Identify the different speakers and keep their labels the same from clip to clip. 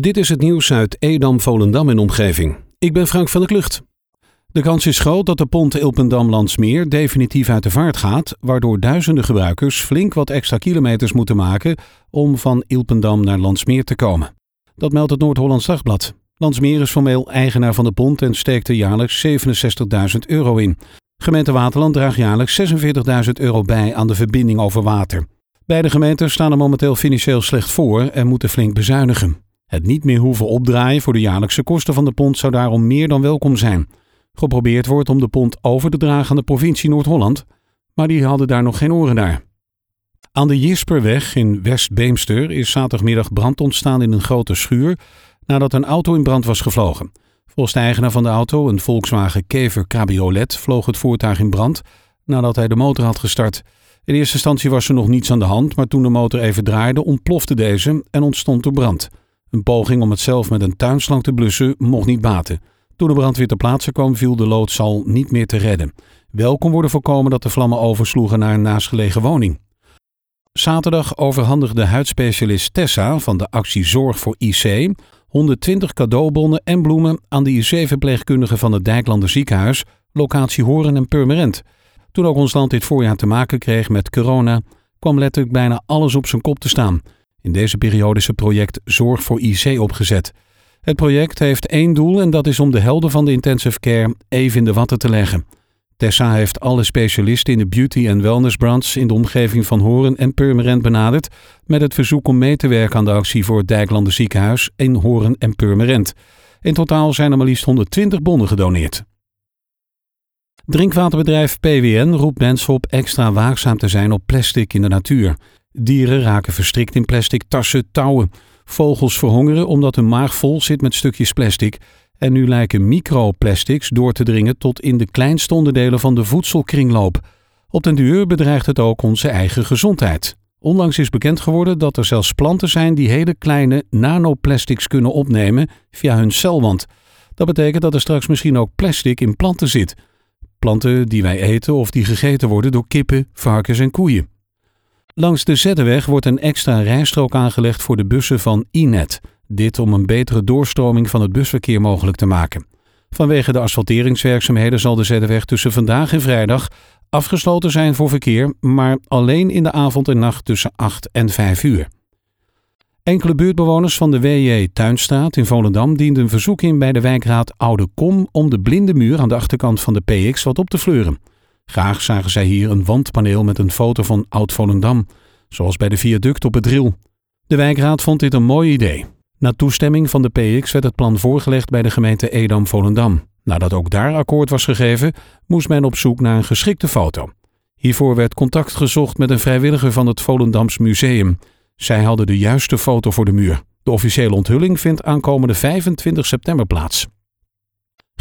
Speaker 1: Dit is het nieuws uit Edam, Volendam en omgeving. Ik ben Frank van der Klucht. De kans is groot dat de pont Ilpendam-Landsmeer definitief uit de vaart gaat, waardoor duizenden gebruikers flink wat extra kilometers moeten maken om van Ilpendam naar Landsmeer te komen. Dat meldt het Noord-Hollands Dagblad. Landsmeer is formeel eigenaar van de pont en steekt er jaarlijks 67.000 euro in. Gemeente Waterland draagt jaarlijks 46.000 euro bij aan de verbinding over water. Beide gemeenten staan er momenteel financieel slecht voor en moeten flink bezuinigen. Het niet meer hoeven opdraaien voor de jaarlijkse kosten van de pont zou daarom meer dan welkom zijn. Geprobeerd wordt om de pont over te dragen aan de provincie Noord-Holland, maar die hadden daar nog geen oren naar. Aan de Jisperweg in West-Beemster is zaterdagmiddag brand ontstaan in een grote schuur nadat een auto in brand was gevlogen. Volgens de eigenaar van de auto, een Volkswagen Kever Cabriolet, vloog het voertuig in brand nadat hij de motor had gestart. In eerste instantie was er nog niets aan de hand, maar toen de motor even draaide, ontplofte deze en ontstond er brand. Een poging om het zelf met een tuinslang te blussen mocht niet baten. Toen de brandweer ter plaatse kwam, viel de loodsal niet meer te redden. Wel kon worden voorkomen dat de vlammen oversloegen naar een naastgelegen woning. Zaterdag overhandigde huidspecialist Tessa van de actie Zorg voor IC 120 cadeaubonnen en bloemen aan de IC-verpleegkundigen van het Dijklander ziekenhuis, locatie Horen en Purmerend. Toen ook ons land dit voorjaar te maken kreeg met corona, kwam letterlijk bijna alles op zijn kop te staan. In deze periode is het project Zorg voor IC opgezet. Het project heeft één doel en dat is om de helden van de intensive care even in de watten te leggen. Tessa heeft alle specialisten in de beauty- en wellnessbranche in de omgeving van Horen en Purmerend benaderd met het verzoek om mee te werken aan de actie voor het Dijklander ziekenhuis in Horen en Purmerend. In totaal zijn er maar liefst 120 bonnen gedoneerd. Drinkwaterbedrijf PWN roept mensen op extra waakzaam te zijn op plastic in de natuur. Dieren raken verstrikt in plastic tassen, touwen. Vogels verhongeren omdat hun maag vol zit met stukjes plastic. En nu lijken microplastics door te dringen tot in de kleinste onderdelen van de voedselkringloop. Op den duur bedreigt het ook onze eigen gezondheid. Onlangs is bekend geworden dat er zelfs planten zijn die hele kleine nanoplastics kunnen opnemen via hun celwand. Dat betekent dat er straks misschien ook plastic in planten zit. Planten die wij eten of die gegeten worden door kippen, varkens en koeien. Langs de Zettenweg wordt een extra rijstrook aangelegd voor de bussen van Inet. Dit om een betere doorstroming van het busverkeer mogelijk te maken. Vanwege de asfalteringswerkzaamheden zal de Zettenweg tussen vandaag en vrijdag afgesloten zijn voor verkeer, maar alleen in de avond en nacht tussen 8 en 5 uur. Enkele buurtbewoners van de WJ Tuinstraat in Volendam dienden een verzoek in bij de wijkraad Oude Kom om de blinde muur aan de achterkant van de PX wat op te fleuren. Graag zagen zij hier een wandpaneel met een foto van Oud-Volendam, zoals bij de viaduct op het Dril. De wijkraad vond dit een mooi idee. Na toestemming van de PX werd het plan voorgelegd bij de gemeente Edam-Volendam. Nadat ook daar akkoord was gegeven, moest men op zoek naar een geschikte foto. Hiervoor werd contact gezocht met een vrijwilliger van het Volendams Museum. Zij hadden de juiste foto voor de muur. De officiële onthulling vindt aankomende 25 september plaats.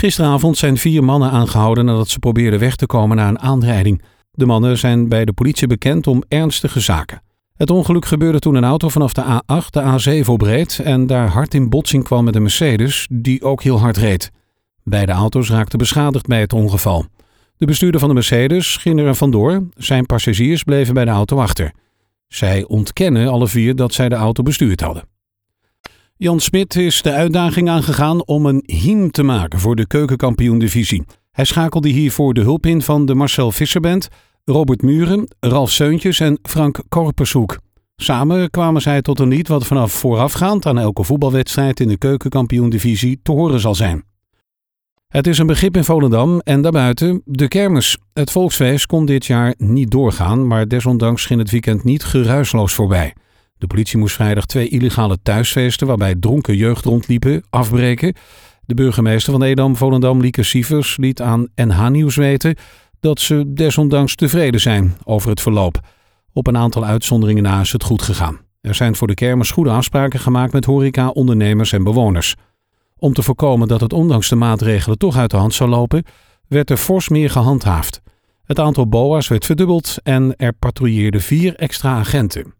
Speaker 1: Gisteravond zijn vier mannen aangehouden nadat ze probeerden weg te komen na een aanrijding. De mannen zijn bij de politie bekend om ernstige zaken. Het ongeluk gebeurde toen een auto vanaf de A8 de A7 opreed en daar hard in botsing kwam met een Mercedes, die ook heel hard reed. Beide auto's raakten beschadigd bij het ongeval. De bestuurder van de Mercedes ging er vandoor, zijn passagiers bleven bij de auto achter. Zij ontkennen alle vier dat zij de auto bestuurd hadden. Jan Smit is de uitdaging aangegaan om een hiem te maken voor de keukenkampioen-divisie. Hij schakelde hiervoor de hulp in van de Marcel Visserband, Robert Muren, Ralf Seuntjes en Frank Korpershoek. Samen kwamen zij tot een lied wat vanaf voorafgaand aan elke voetbalwedstrijd in de keukenkampioen-divisie te horen zal zijn. Het is een begrip in Volendam en daarbuiten de kermis. Het volksfeest kon dit jaar niet doorgaan, maar desondanks ging het weekend niet geruisloos voorbij. De politie moest vrijdag twee illegale thuisfeesten waarbij dronken jeugd rondliepen afbreken. De burgemeester van Edam, Volendam, Lieke Sievers, liet aan NH Nieuws weten dat ze desondanks tevreden zijn over het verloop. Op een aantal uitzonderingen na is het goed gegaan. Er zijn voor de kermis goede afspraken gemaakt met horeca, ondernemers en bewoners. Om te voorkomen dat het ondanks de maatregelen toch uit de hand zou lopen, werd er fors meer gehandhaafd. Het aantal BOA's werd verdubbeld en er patrouilleerden vier extra agenten.